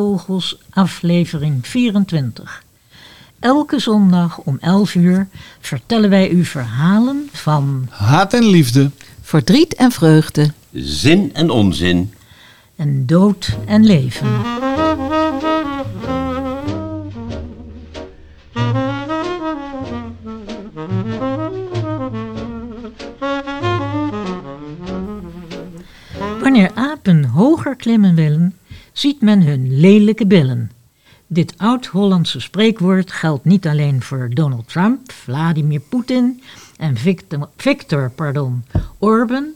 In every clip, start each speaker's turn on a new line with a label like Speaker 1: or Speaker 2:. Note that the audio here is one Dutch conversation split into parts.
Speaker 1: Praatvogels aflevering 24. Elke zondag om 11 uur vertellen wij u verhalen van
Speaker 2: Haat en liefde.
Speaker 3: Verdriet en vreugde.
Speaker 4: Zin en onzin.
Speaker 1: en dood en leven. Wanneer apen hoger klimmen ziet men hun lelijke billen. Dit oud-Hollandse spreekwoord geldt niet alleen voor Donald Trump, Vladimir Poetin en Victor, pardon, Orban,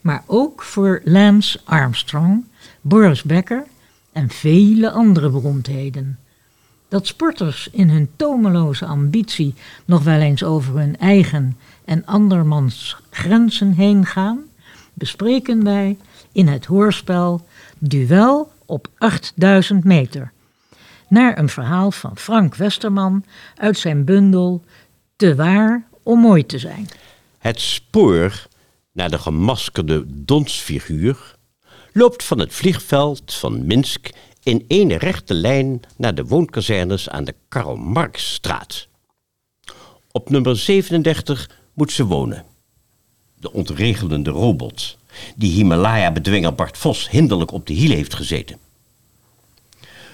Speaker 1: maar ook voor Lance Armstrong, Boris Becker en vele andere beroemdheden. Dat sporters in hun tomeloze ambitie nog wel eens over hun eigen en andermans grenzen heen gaan, bespreken wij in het hoorspel Duel op 8000 meter. Naar een verhaal van Frank Westerman uit zijn bundel Te waar om mooi te zijn.
Speaker 4: Het spoor naar de gemaskerde donsfiguur loopt van het vliegveld van Minsk in één rechte lijn naar de woonkazernes aan de Karl Marxstraat. Op nummer 37 moet ze wonen. De ontregelende robot, die Himalaya-bedwinger Bart Vos hinderlijk op de hielen heeft gezeten.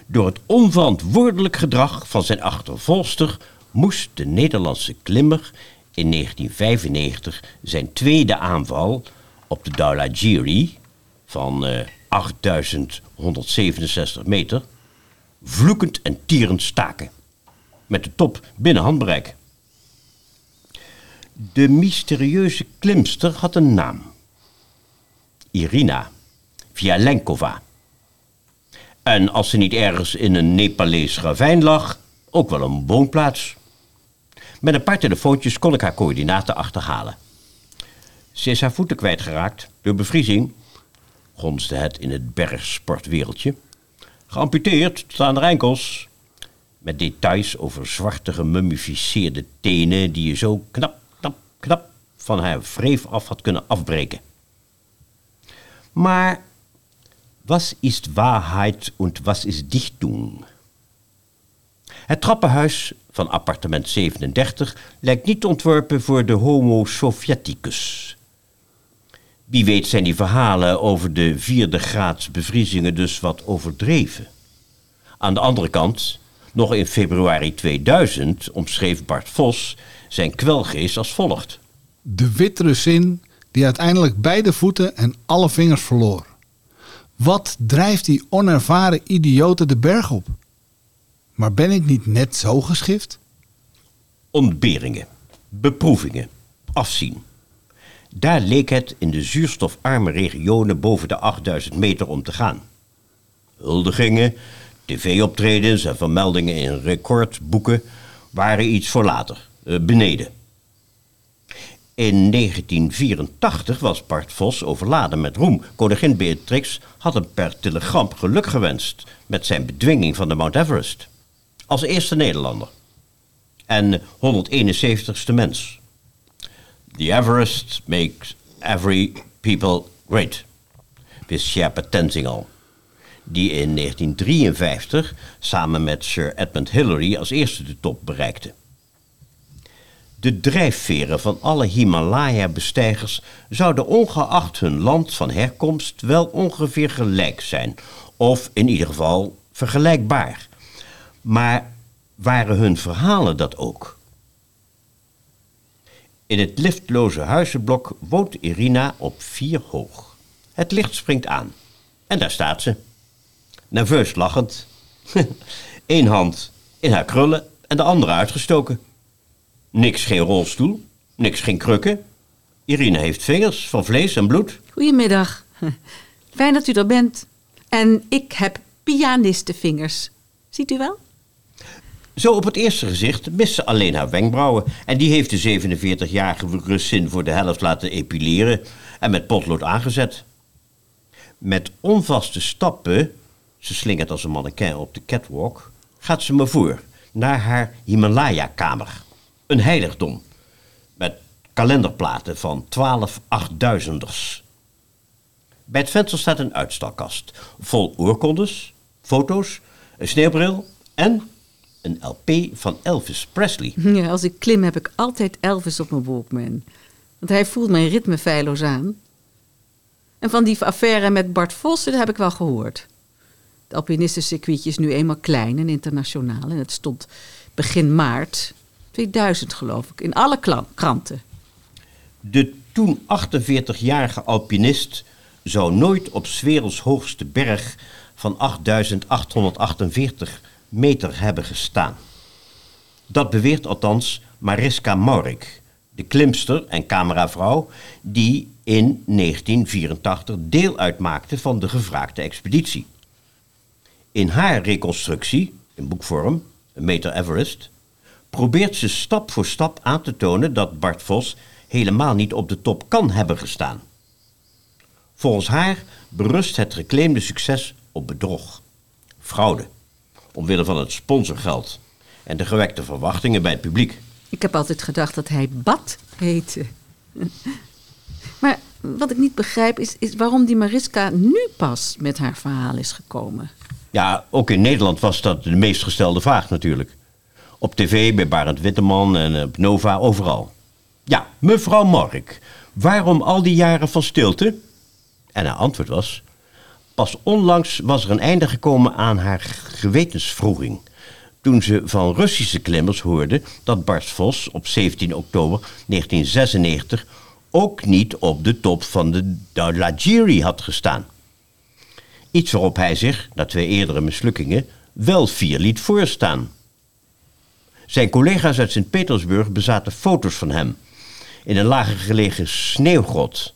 Speaker 4: Door het onverantwoordelijk gedrag van zijn achtervolster moest de Nederlandse klimmer in 1995 zijn tweede aanval op de Dhaulagiri van eh, 8167 meter vloekend en tierend staken. Met de top binnen handbereik. De mysterieuze klimster had een naam. Irina Vialenkova. En als ze niet ergens in een Nepalees ravijn lag, ook wel een woonplaats. Met een paar telefoontjes kon ik haar coördinaten achterhalen. Ze is haar voeten kwijtgeraakt door bevriezing, gonsde het in het bergsportwereldje. Geamputeerd tot aan de enkels. Met details over zwarte gemummificeerde tenen die je zo knap, knap, knap van haar wreef af had kunnen afbreken. Maar was is Waarheid en was is Dichtung? Het trappenhuis van appartement 37 lijkt niet ontworpen voor de homo sovieticus. Wie weet zijn die verhalen over de vierde graads bevriezingen dus wat overdreven. Aan de andere kant, nog in februari 2000 omschreef Bart Vos zijn kwelgeest als volgt.
Speaker 2: De wittere zin die uiteindelijk beide voeten en alle vingers verloor. Wat drijft die onervaren idioten de berg op? Maar ben ik niet net zo geschift?
Speaker 4: Ontberingen, beproevingen, afzien. Daar leek het in de zuurstofarme regionen boven de 8000 meter om te gaan. Huldigingen, tv-optredens en vermeldingen in recordboeken waren iets voor later, eh, beneden. In 1984 was Bart Vos overladen met roem. Koningin Beatrix had hem per telegram geluk gewenst met zijn bedwinging van de Mount Everest. Als eerste Nederlander. En 171ste mens. The Everest makes every people great. Wist Sherpa Tenzing al. Die in 1953 samen met Sir Edmund Hillary als eerste de top bereikte. De drijfveren van alle Himalaya-bestijgers zouden ongeacht hun land van herkomst wel ongeveer gelijk zijn, of in ieder geval vergelijkbaar. Maar waren hun verhalen dat ook? In het liftloze huizenblok woont Irina op vier hoog. Het licht springt aan. En daar staat ze. Nerveus lachend, Eén hand in haar krullen en de andere uitgestoken. Niks geen rolstoel, niks geen krukken. Irina heeft vingers van vlees en bloed.
Speaker 3: Goedemiddag. Fijn dat u er bent. En ik heb pianistenvingers. Ziet u wel?
Speaker 4: Zo op het eerste gezicht mist ze alleen haar wenkbrauwen. En die heeft de 47-jarige Russin voor de helft laten epileren en met potlood aangezet. Met onvaste stappen, ze slingert als een mannequin op de catwalk, gaat ze me voor naar haar Himalaya-kamer. Een heiligdom. Met kalenderplaten van 12 achtduizenders. Bij het venster staat een uitstalkast. Vol oorkondes, foto's, een sneeuwbril en een LP van Elvis Presley.
Speaker 3: Ja, als ik klim heb ik altijd Elvis op mijn Walkman. Want hij voelt mijn ritme feilloos aan. En van die affaire met Bart Vossen heb ik wel gehoord. Het alpinistencircuitje is nu eenmaal klein en internationaal. En het stond begin maart 2000 geloof ik, in alle kranten.
Speaker 4: De toen 48-jarige alpinist zou nooit op 's werelds hoogste berg van 8848 meter hebben gestaan. Dat beweert althans Mariska Maurik, de klimster en cameravrouw die in 1984 deel uitmaakte van de gevraagde expeditie. In haar reconstructie, in boekvorm, meter Everest, probeert ze stap voor stap aan te tonen dat Bart Vos helemaal niet op de top kan hebben gestaan. Volgens haar berust het geclaimde succes op bedrog, fraude, omwille van het sponsorgeld en de gewekte verwachtingen bij het publiek.
Speaker 3: Ik heb altijd gedacht dat hij Bad heette. Maar wat ik niet begrijp is, is waarom die Mariska nu pas met haar verhaal is gekomen.
Speaker 4: Ja, ook in Nederland was dat de meest gestelde vraag natuurlijk. Op tv, bij Barend Witteman en op Nova, overal. Ja, mevrouw Mark, waarom al die jaren van stilte? En haar antwoord was... Pas onlangs was er een einde gekomen aan haar gewetenswroeging. Toen ze van Russische klimmers hoorde dat Bart Vos op 17 oktober 1996 ook niet op de top van de Dhaulagiri had gestaan. Iets waarop hij zich, na twee eerdere mislukkingen, wel vier liet voorstaan. Zijn collega's uit Sint-Petersburg bezaten foto's van hem in een lager gelegen sneeuwgrot.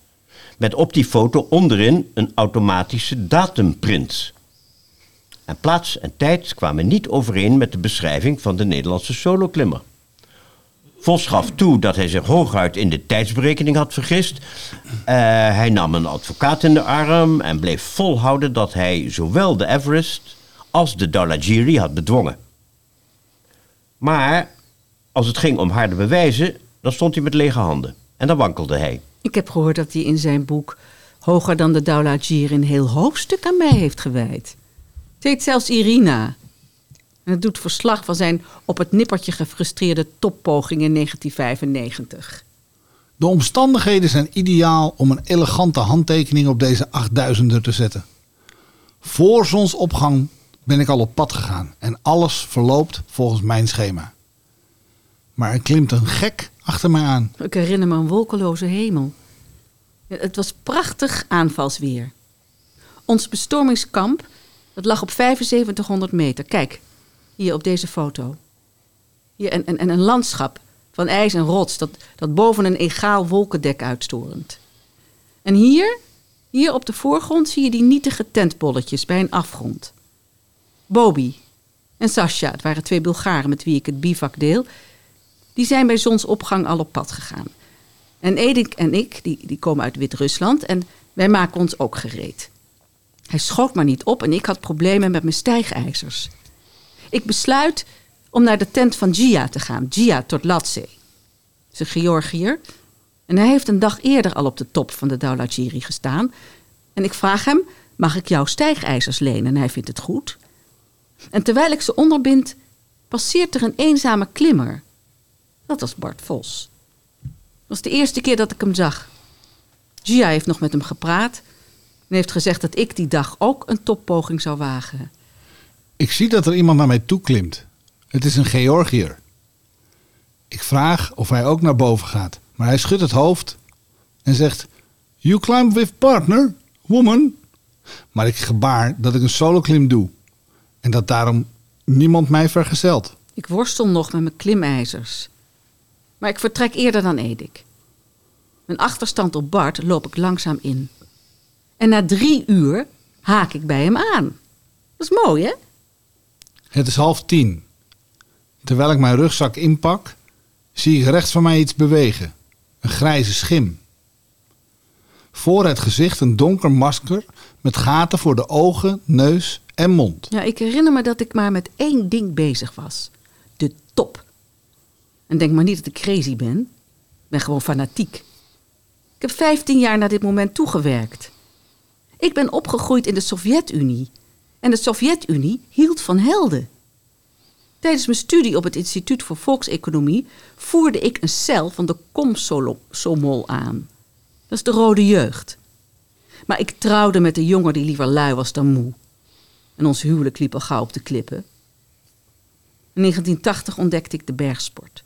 Speaker 4: Met op die foto onderin een automatische datumprint. En plaats en tijd kwamen niet overeen met de beschrijving van de Nederlandse soloklimmer. Vos gaf toe dat hij zich hooguit in de tijdsberekening had vergist. Eh, hij nam een advocaat in de arm en bleef volhouden dat hij zowel de Everest als de Dhaulagiri had bedwongen. Maar als het ging om harde bewijzen, dan stond hij met lege handen. En dan wankelde hij.
Speaker 3: Ik heb gehoord dat hij in zijn boek Hoger dan de Dhaulagiri een heel hoofdstuk aan mij heeft gewijd. Het heet zelfs Irina. En het doet verslag van zijn op het nippertje gefrustreerde toppoging in 1995.
Speaker 2: De omstandigheden zijn ideaal om een elegante handtekening op deze 8000er te zetten. Voor zonsopgang ben ik al op pad gegaan en alles verloopt volgens mijn schema. Maar er klimt een gek achter mij aan.
Speaker 3: Ik herinner me een wolkeloze hemel. Het was prachtig aanvalsweer. Ons bestormingskamp dat lag op 7500 meter. Kijk, hier op deze foto. Hier en een landschap van ijs en rots dat, dat boven een egaal wolkendek uitstorend. En hier, hier op de voorgrond zie je die nietige tentbolletjes bij een afgrond. Bobby en Sascha, het waren twee Bulgaren met wie ik het bivak deel, die zijn bij zonsopgang al op pad gegaan. En Edik en ik, die, die komen uit Wit-Rusland en wij maken ons ook gereed. Hij schoot maar niet op en ik had problemen met mijn stijgijzers. Ik besluit om naar de tent van Gia te gaan, Gia Torlatse. Het is een Georgiër en hij heeft een dag eerder al op de top van de Dhaulagiri gestaan. En ik vraag hem, mag ik jouw stijgijzers lenen? En hij vindt het goed. En terwijl ik ze onderbind, passeert er een eenzame klimmer. Dat was Bart Vos. Dat was de eerste keer dat ik hem zag. Gia heeft nog met hem gepraat en heeft gezegd dat ik die dag ook een toppoging zou wagen.
Speaker 2: Ik zie dat er iemand naar mij toe klimt. Het is een Georgiër. Ik vraag of hij ook naar boven gaat, maar hij schudt het hoofd en zegt: You climb with partner, woman. Maar ik gebaar dat ik een soloklim doe. En dat daarom niemand mij vergezelt.
Speaker 3: Ik worstel nog met mijn klimijzers. Maar ik vertrek eerder dan Edik. Mijn achterstand op Bart loop ik langzaam in. En na drie uur haak ik bij hem aan. Dat is mooi, hè?
Speaker 2: Het is half tien. Terwijl ik mijn rugzak inpak, zie ik rechts van mij iets bewegen. Een grijze schim. Voor het gezicht een donker masker met gaten voor de ogen, neus en mond.
Speaker 3: Ja, ik herinner me dat ik maar met één ding bezig was. De top. En denk maar niet dat ik crazy ben. Ik ben gewoon fanatiek. Ik heb 15 jaar naar dit moment toegewerkt. Ik ben opgegroeid in de Sovjet-Unie. En de Sovjet-Unie hield van helden. Tijdens mijn studie op het Instituut voor Volkseconomie voerde ik een cel van de Komsomol aan. Dat is de rode jeugd. Maar ik trouwde met een jongen die liever lui was dan moe. En ons huwelijk liep al gauw op de klippen. In 1980 ontdekte ik de bergsport.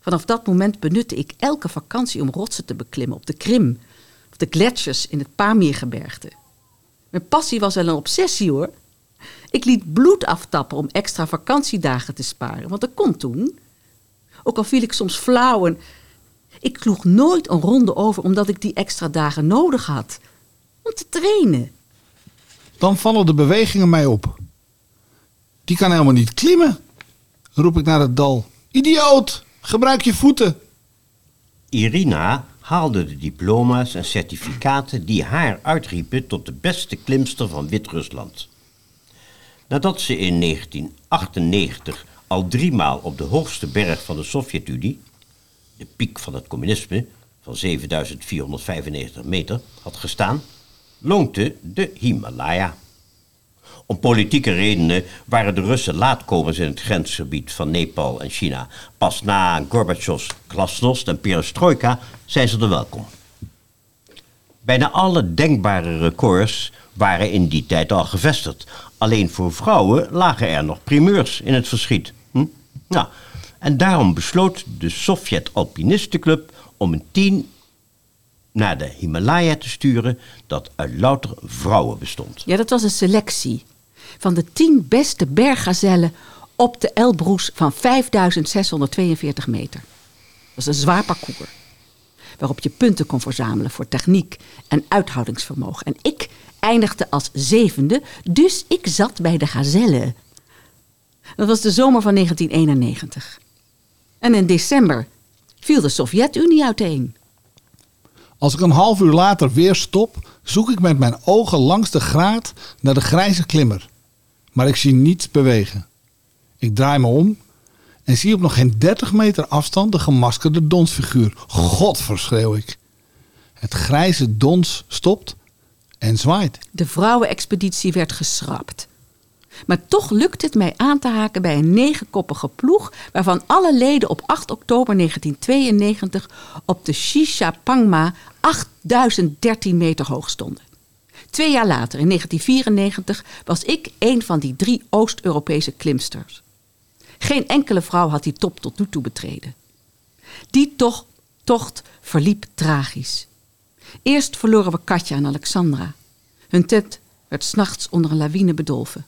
Speaker 3: Vanaf dat moment benutte ik elke vakantie om rotsen te beklimmen op de Krim of de gletsjers in het Pamirgebergte. Mijn passie was wel een obsessie hoor. Ik liet bloed aftappen om extra vakantiedagen te sparen, want dat kon toen. Ook al viel ik soms flauw en ik sloeg nooit een ronde over omdat ik die extra dagen nodig had. Om te trainen.
Speaker 2: Dan vallen de bewegingen mij op. Die kan helemaal niet klimmen, roep ik naar het dal. Idioot, gebruik je voeten.
Speaker 4: Irina haalde de diploma's en certificaten die haar uitriepen tot de beste klimster van Wit-Rusland. Nadat ze in 1998 al driemaal op de hoogste berg van de Sovjet-Unie, de piek van het communisme van 7495 meter, had gestaan, lonkte de Himalaya. Om politieke redenen waren de Russen laatkomers in het grensgebied van Nepal en China. Pas na Gorbachevs glasnost en perestroika zijn ze er welkom. Bijna alle denkbare records waren in die tijd al gevestigd. Alleen voor vrouwen lagen er nog primeurs in het verschiet. Nou, en daarom besloot de Sovjet-Alpinistenclub om een team naar de Himalaya te sturen dat uit louter vrouwen bestond.
Speaker 3: Ja, dat was een selectie van de tien beste berggazellen op de Elbroes van 5642 meter. Dat is een zwaar parcours. Waarop je punten kon verzamelen voor techniek en uithoudingsvermogen. En ik eindigde als zevende, dus ik zat bij de gazellen. Dat was de zomer van 1991. En in december viel de Sovjet-Unie uiteen.
Speaker 2: Als ik een half uur later weer stop, zoek ik met mijn ogen langs de graad naar de grijze klimmer. Maar ik zie niets bewegen. Ik draai me om en zie op nog geen 30 meter afstand de gemaskerde donsfiguur. God, verschreeuw ik. Het grijze dons stopt en zwaait.
Speaker 3: De vrouwenexpeditie werd geschrapt. Maar toch lukt het mij aan te haken bij een negenkoppige ploeg, waarvan alle leden op 8 oktober 1992 op de Shisha Pangma 8013 meter hoog stonden. Twee jaar later, in 1994, was ik een van die drie Oost-Europese klimsters. Geen enkele vrouw had die top tot nu toe betreden. Die toch, tocht verliep tragisch. Eerst verloren we Katja en Alexandra. Hun tent werd s'nachts onder een lawine bedolven.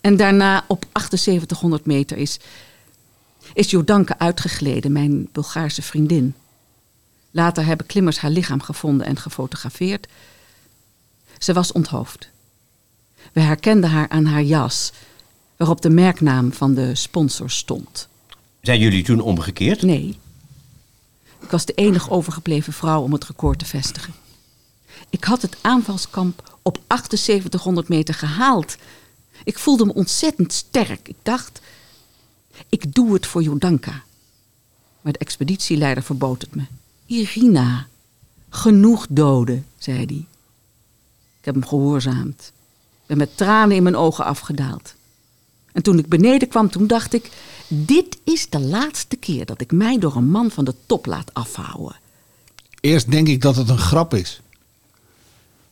Speaker 3: En daarna op 7800 meter is, is Jodanka uitgegleden, mijn Bulgaarse vriendin. Later hebben klimmers haar lichaam gevonden en gefotografeerd. Ze was onthoofd. We herkenden haar aan haar jas, waarop de merknaam van de sponsor stond.
Speaker 4: Zijn jullie toen omgekeerd?
Speaker 3: Nee. Ik was de enige overgebleven vrouw om het record te vestigen. Ik had het aanvalskamp op 7800 meter gehaald. Ik voelde me ontzettend sterk. Ik dacht, ik doe het voor Jodanka. Maar de expeditieleider verbood het me. Irina, genoeg doden, zei hij. Ik heb hem gehoorzaamd. Ben met tranen in mijn ogen afgedaald. En toen ik beneden kwam, toen dacht ik... dit is de laatste keer dat ik mij door een man van de top laat afhouden.
Speaker 2: Eerst denk ik dat het een grap is.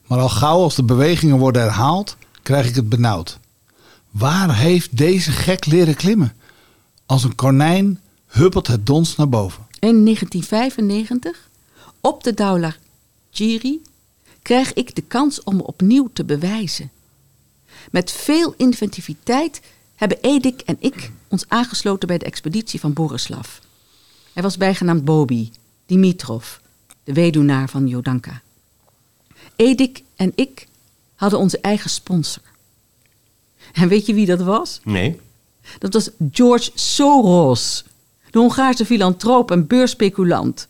Speaker 2: Maar al gauw als de bewegingen worden herhaald, krijg ik het benauwd. Waar heeft deze gek leren klimmen? Als een konijn huppelt het dons naar boven.
Speaker 3: In 1995, op de Daular Giri, kreeg ik de kans om me opnieuw te bewijzen. Met veel inventiviteit hebben Edik en ik ons aangesloten bij de expeditie van Borislav. Hij was bijgenaamd Bobi, Dimitrov, de weduwnaar van Jodanka. Edik en ik hadden onze eigen sponsor. En weet je wie dat was?
Speaker 4: Nee?
Speaker 3: Dat was George Soros, de Hongaarse filantroop en beursspeculant.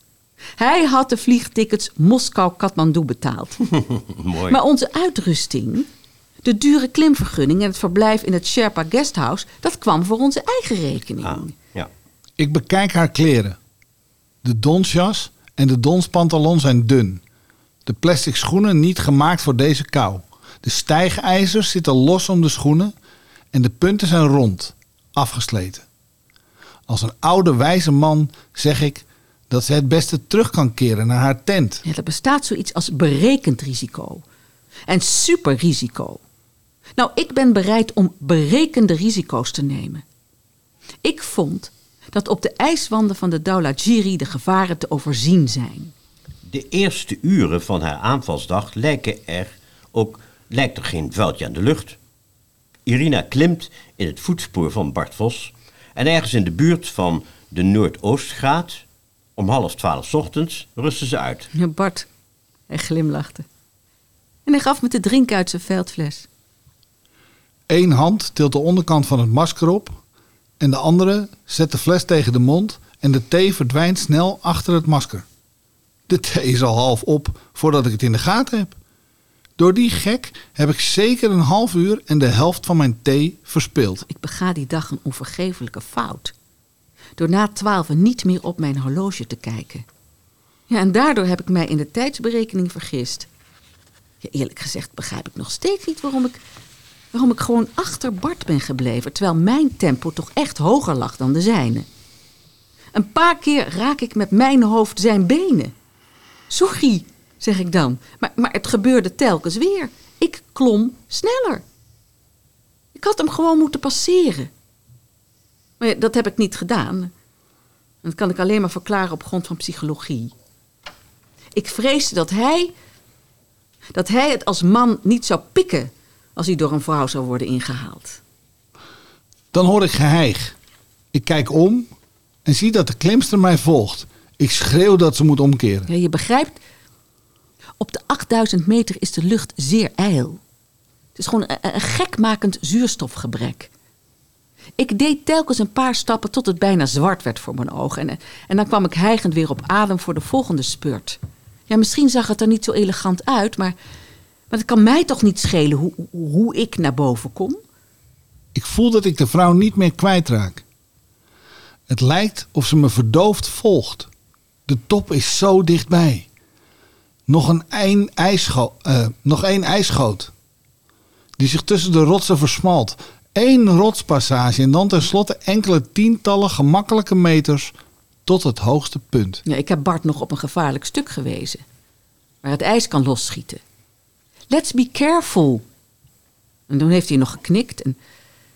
Speaker 3: Hij had de vliegtickets Moskou-Kathmandu betaald.
Speaker 4: Mooi.
Speaker 3: Maar onze uitrusting, de dure klimvergunning en het verblijf in het Sherpa Guesthouse, dat kwam voor onze eigen rekening.
Speaker 4: Ah, ja.
Speaker 2: Ik bekijk haar kleren. De donsjas en de donspantalon zijn dun. De plastic schoenen niet gemaakt voor deze kou. De stijgijzers zitten los om de schoenen en de punten zijn rond, afgesleten. Als een oude wijze man zeg ik dat ze het beste terug kan keren naar haar tent.
Speaker 3: Ja, er bestaat zoiets als berekend risico en superrisico. Nou, ik ben bereid om berekende risico's te nemen. Ik vond dat op de ijswanden van de Dhaulagiri de gevaren te overzien zijn.
Speaker 4: De eerste uren van haar aanvalsdag lijken er ook lijkt er geen vuiltje aan de lucht. Irina klimt in het voetspoor van Bart Vos en ergens in de buurt van de Noordoostgraad om half twaalf 's ochtends rusten ze uit.
Speaker 3: Ja, Bart, hij glimlachte. En hij gaf me te drinken uit zijn veldfles.
Speaker 2: Eén hand tilt de onderkant van het masker op en de andere zet de fles tegen de mond en de thee verdwijnt snel achter het masker. De thee is al half op voordat ik het in de gaten heb. Door die gek heb ik zeker een half uur en de helft van mijn thee verspild.
Speaker 3: Ik bega die dag een onvergeeflijke fout. Door na twaalf niet meer op mijn horloge te kijken. Ja, en daardoor heb ik mij in de tijdsberekening vergist. Eerlijk gezegd begrijp ik nog steeds niet waarom ik, waarom ik gewoon achter Bart ben gebleven, terwijl mijn tempo toch echt hoger lag dan de zijne. Een paar keer raak ik met mijn hoofd zijn benen. Sorry, zeg ik dan, maar, maar het gebeurde telkens weer. Ik klom sneller. Ik had hem gewoon moeten passeren. Maar ja, dat heb ik niet gedaan. En Dat kan ik alleen maar verklaren op grond van psychologie. Ik vreesde dat hij, dat hij het als man niet zou pikken als hij door een vrouw zou worden ingehaald.
Speaker 2: Dan hoor ik geheig. Ik kijk om en zie dat de klimster mij volgt. Ik schreeuw dat ze moet omkeren.
Speaker 3: Ja, je begrijpt, op de 8000 meter is de lucht zeer ijl. Het is gewoon een, gekmakend zuurstofgebrek. Ik deed telkens een paar stappen tot het bijna zwart werd voor mijn ogen. En, en dan kwam ik hijgend weer op adem voor de volgende spurt. Ja, misschien zag het er niet zo elegant uit, maar, maar het kan mij toch niet schelen hoe- hoe ik naar boven kom?
Speaker 2: Ik voel dat ik de vrouw niet meer kwijtraak. Het lijkt of ze me verdoofd volgt. De top is zo dichtbij. Nog een, eh, nog één ijsgoot. Die zich tussen de rotsen versmalt. Eén rotspassage en dan tenslotte enkele tientallen gemakkelijke meters tot het hoogste punt.
Speaker 3: Ja, ik heb Bart nog op een gevaarlijk stuk gewezen. Waar het ijs kan losschieten. Let's be careful. En toen heeft hij nog geknikt. En,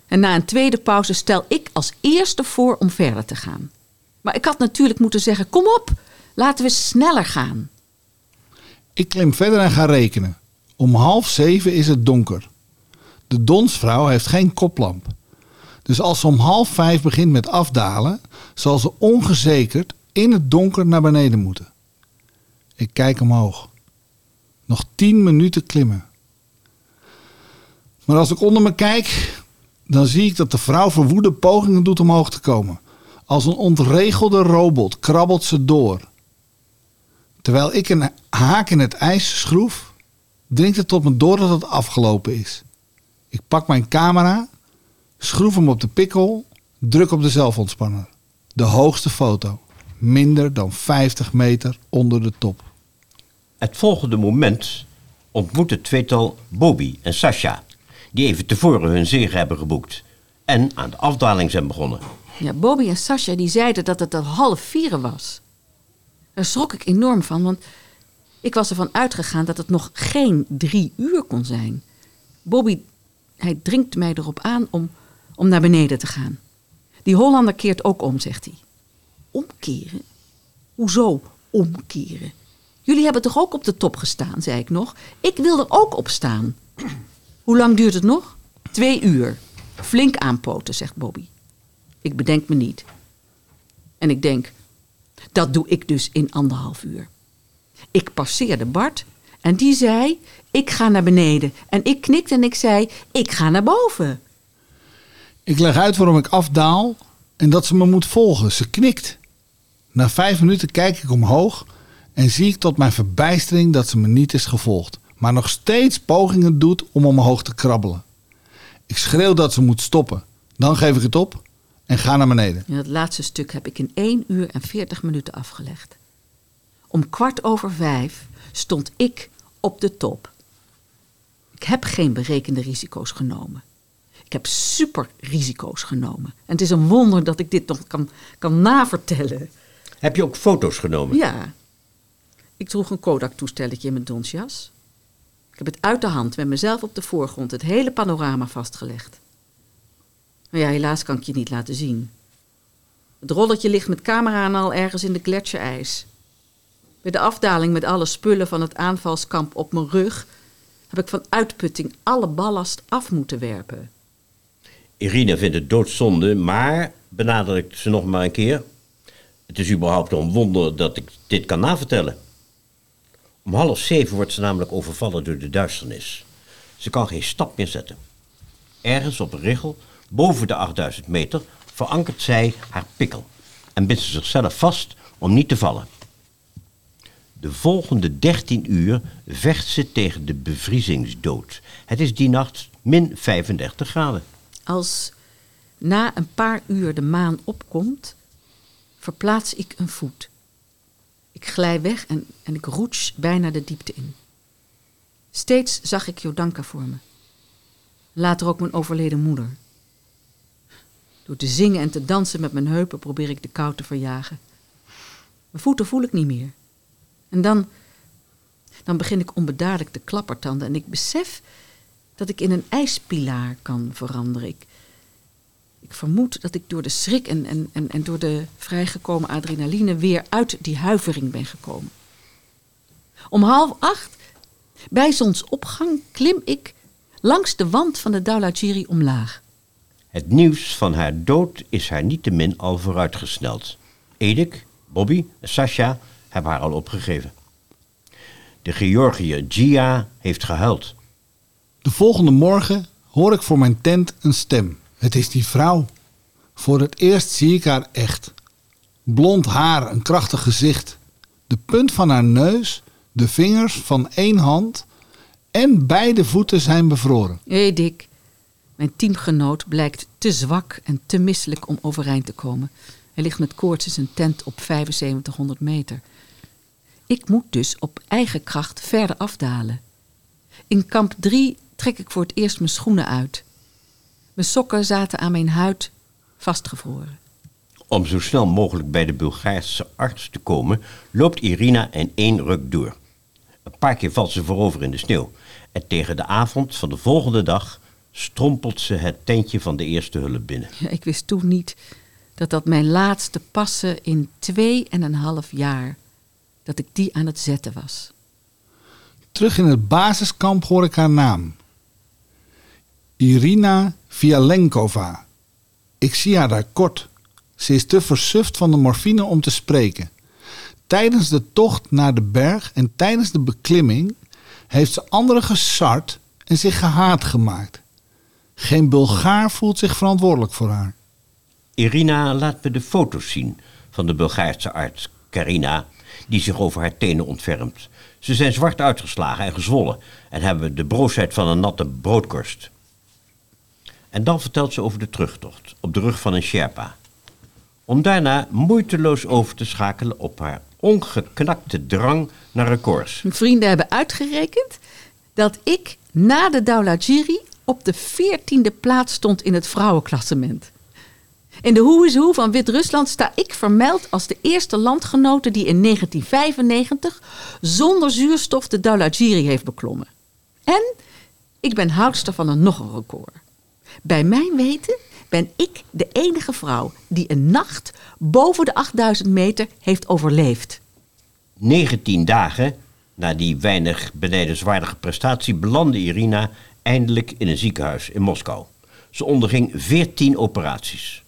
Speaker 3: en na een tweede pauze stel ik als eerste voor om verder te gaan. Maar ik had natuurlijk moeten zeggen: kom op, laten we sneller gaan.
Speaker 2: Ik klim verder en ga rekenen. Om half zeven is het donker. De donsvrouw heeft geen koplamp. Dus als ze om half vijf begint met afdalen, zal ze ongezekerd in het donker naar beneden moeten. Ik kijk omhoog. Nog tien minuten klimmen. Maar als ik onder me kijk, dan zie ik dat de vrouw verwoede pogingen doet omhoog te komen. Als een ontregelde robot krabbelt ze door. Terwijl ik een haak in het ijs schroef, dringt het tot me door dat het afgelopen is. Ik pak mijn camera, schroef hem op de pikkel, druk op de zelfontspanner. De hoogste foto, minder dan 50 meter onder de top.
Speaker 4: Het volgende moment ontmoet het tweetal Bobby en Sasha, die even tevoren hun zege hebben geboekt en aan de afdaling zijn begonnen.
Speaker 3: Ja, Bobby en Sascha die zeiden dat het al half vier was. Daar schrok ik enorm van, want ik was ervan uitgegaan dat het nog geen drie uur kon zijn. Bobby, hij dringt mij erop aan om, om naar beneden te gaan. Die Hollander keert ook om, zegt hij. Omkeren? Hoezo omkeren? Jullie hebben toch ook op de top gestaan, zei ik nog? Ik wil er ook op staan. Hoe lang duurt het nog? Twee uur. Flink aanpoten, zegt Bobby. Ik bedenk me niet. En ik denk, dat doe ik dus in anderhalf uur. Ik passeerde Bart en die zei, ik ga naar beneden. En ik knikte en ik zei, ik ga naar boven.
Speaker 2: Ik leg uit waarom ik afdaal en dat ze me moet volgen. Ze knikt. Na vijf minuten kijk ik omhoog en zie ik tot mijn verbijstering dat ze me niet is gevolgd, maar nog steeds pogingen doet om omhoog te krabbelen. Ik schreeuw dat ze moet stoppen. Dan geef ik het op en ga naar beneden.
Speaker 3: En dat laatste stuk heb ik in 1 uur en 40 minuten afgelegd. Om kwart over vijf stond ik op de top. Ik heb geen berekende risico's genomen. Ik heb super risico's genomen. En het is een wonder dat ik dit nog kan, kan navertellen.
Speaker 4: Heb je ook foto's genomen?
Speaker 3: Ja. Ik droeg een Kodak-toestelletje in mijn donsjas. Ik heb het uit de hand met mezelf op de voorgrond het hele panorama vastgelegd. Maar ja, helaas kan ik je niet laten zien. Het rolletje ligt met camera en al ergens in de gletsjerijs. Bij de afdaling met alle spullen van het aanvalskamp op mijn rug heb ik van uitputting alle ballast af moeten werpen.
Speaker 4: Irina vindt het doodzonde, maar benadrukt ze nog maar een keer. Het is überhaupt een wonder dat ik dit kan navertellen. Om half zeven wordt ze namelijk overvallen door de duisternis. Ze kan geen stap meer zetten. Ergens op een richel, boven de 8000 meter, verankert zij haar pikkel en bindt ze zichzelf vast om niet te vallen. De volgende 13 uur vecht ze tegen de bevriezingsdood. Het is die nacht min 35 graden.
Speaker 3: Als na een paar uur de maan opkomt, verplaats ik een voet. Ik glij weg en, en ik roets bijna de diepte in. Steeds zag ik Jodanka voor me. Later ook mijn overleden moeder. Door te zingen en te dansen met mijn heupen probeer ik de kou te verjagen. Mijn voeten voel ik niet meer. En dan, dan begin ik onbedaarlijk te klappertanden en ik besef dat ik in een ijspilaar kan veranderen. Ik, ik vermoed dat ik door de schrik en, en, en, en door de vrijgekomen adrenaline weer uit die huivering ben gekomen. Om half acht, bij zonsopgang, klim ik langs de wand van de Daulagiri omlaag.
Speaker 4: Het nieuws van haar dood is haar niettemin al vooruitgesneld. Edik, Bobby en Sasha hebben haar al opgegeven. De Georgiër Gia heeft gehuild.
Speaker 2: De volgende morgen hoor ik voor mijn tent een stem. Het is die vrouw. Voor het eerst zie ik haar echt. Blond haar, een krachtig gezicht. De punt van haar neus, de vingers van één hand en beide voeten zijn bevroren.
Speaker 3: Hé Dick, mijn teamgenoot blijkt te zwak en te misselijk om overeind te komen. Hij ligt met koorts in zijn tent op 7500 meter. Ik moet dus op eigen kracht verder afdalen. In kamp 3 trek ik voor het eerst mijn schoenen uit. Mijn sokken zaten aan mijn huid vastgevroren.
Speaker 4: Om zo snel mogelijk bij de Bulgaarse arts te komen, loopt Irina in één ruk door. Een paar keer valt ze voorover in de sneeuw. En tegen de avond van de volgende dag strompelt ze het tentje van de eerste hulp binnen.
Speaker 3: Ja, ik wist toen niet dat dat mijn laatste passen in twee en een half jaar, dat ik die aan het zetten was.
Speaker 2: Terug in het basiskamp hoor ik haar naam. Irina Vialenkova. Ik zie haar daar kort. Ze is te versuft van de morfine om te spreken. Tijdens de tocht naar de berg en tijdens de beklimming heeft ze anderen gesart en zich gehaat gemaakt. Geen Bulgaar voelt zich verantwoordelijk voor haar.
Speaker 4: Irina laat me de foto's zien van de Bulgaarse arts Karina, die zich over haar tenen ontfermt. Ze zijn zwart uitgeslagen en gezwollen en hebben de broosheid van een natte broodkorst. En dan vertelt ze over de terugtocht op de rug van een Sherpa. Om daarna moeiteloos over te schakelen op haar ongeknakte drang naar records.
Speaker 3: Mijn vrienden hebben uitgerekend dat ik na de Daulagiri op de veertiende plaats stond in het vrouwenklassement. In de Who is Who van Wit-Rusland sta ik vermeld als de eerste landgenote die in 1995 zonder zuurstof de Daulagiri heeft beklommen. En ik ben houdster van een nog een record. Bij mijn weten ben ik de enige vrouw die een nacht boven de 8000 meter heeft overleefd.
Speaker 4: 19 dagen na die weinig benijdenswaardige prestatie belandde Irina eindelijk in een ziekenhuis in Moskou. Ze onderging 14 operaties.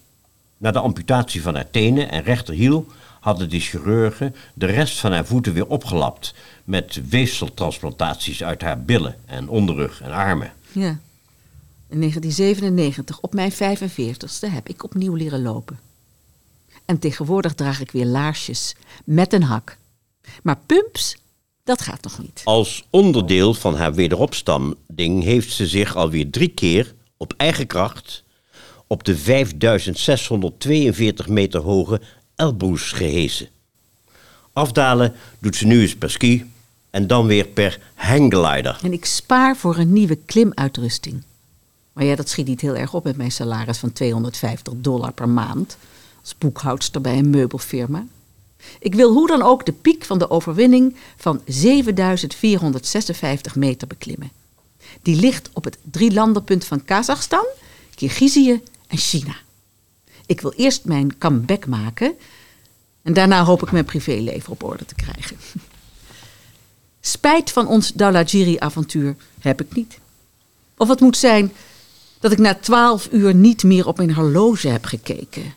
Speaker 4: Na de amputatie van haar tenen en rechterhiel hadden de chirurgen de rest van haar voeten weer opgelapt met weefseltransplantaties uit haar billen en onderrug en armen.
Speaker 3: Ja. In 1997, op mijn 45ste, heb ik opnieuw leren lopen. En tegenwoordig draag ik weer laarsjes met een hak. Maar pumps, dat gaat nog niet.
Speaker 4: Als onderdeel van haar wederopstanding heeft ze zich alweer drie keer op eigen kracht op de 5642 meter hoge Elbrus gehesen. Afdalen doet ze nu eens per ski en dan weer per hangglider.
Speaker 3: En ik spaar voor een nieuwe klimuitrusting. Maar ja, dat schiet niet heel erg op met mijn salaris van 250 dollar per maand. Als boekhoudster bij een meubelfirma. Ik wil hoe dan ook de piek van de overwinning van 7456 meter beklimmen. Die ligt op het drielandenpunt van Kazachstan, Kirgizië en China. Ik wil eerst mijn comeback maken en daarna hoop ik mijn privéleven op orde te krijgen. Spijt van ons Dalajiri-avontuur heb ik niet. Of het moet zijn dat ik na twaalf uur niet meer op mijn horloge heb gekeken.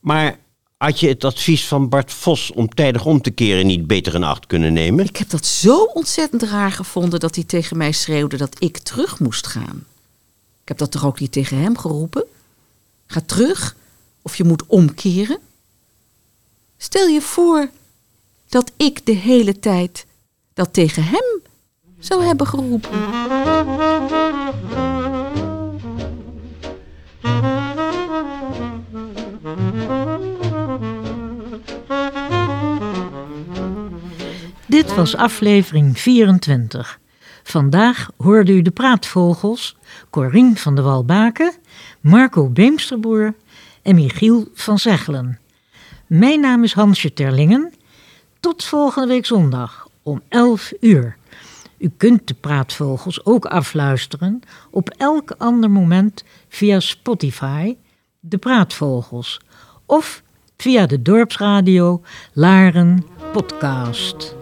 Speaker 4: Maar had je het advies van Bart Vos om tijdig om te keren niet beter in acht kunnen nemen?
Speaker 3: Ik heb dat zo ontzettend raar gevonden dat hij tegen mij schreeuwde dat ik terug moest gaan. Ik heb dat toch ook niet tegen hem geroepen? Ga terug of je moet omkeren. Stel je voor dat ik de hele tijd dat tegen hem zou hebben geroepen.
Speaker 1: Dit was aflevering 24. Vandaag hoorde u de praatvogels Corien van de Walbaken, Marco Beemsterboer en Michiel van Zegelen. Mijn naam is Hansje Terlingen. Tot volgende week zondag om 11 uur. U kunt de praatvogels ook afluisteren op elk ander moment via Spotify, de praatvogels, of via de dorpsradio Laren Podcast.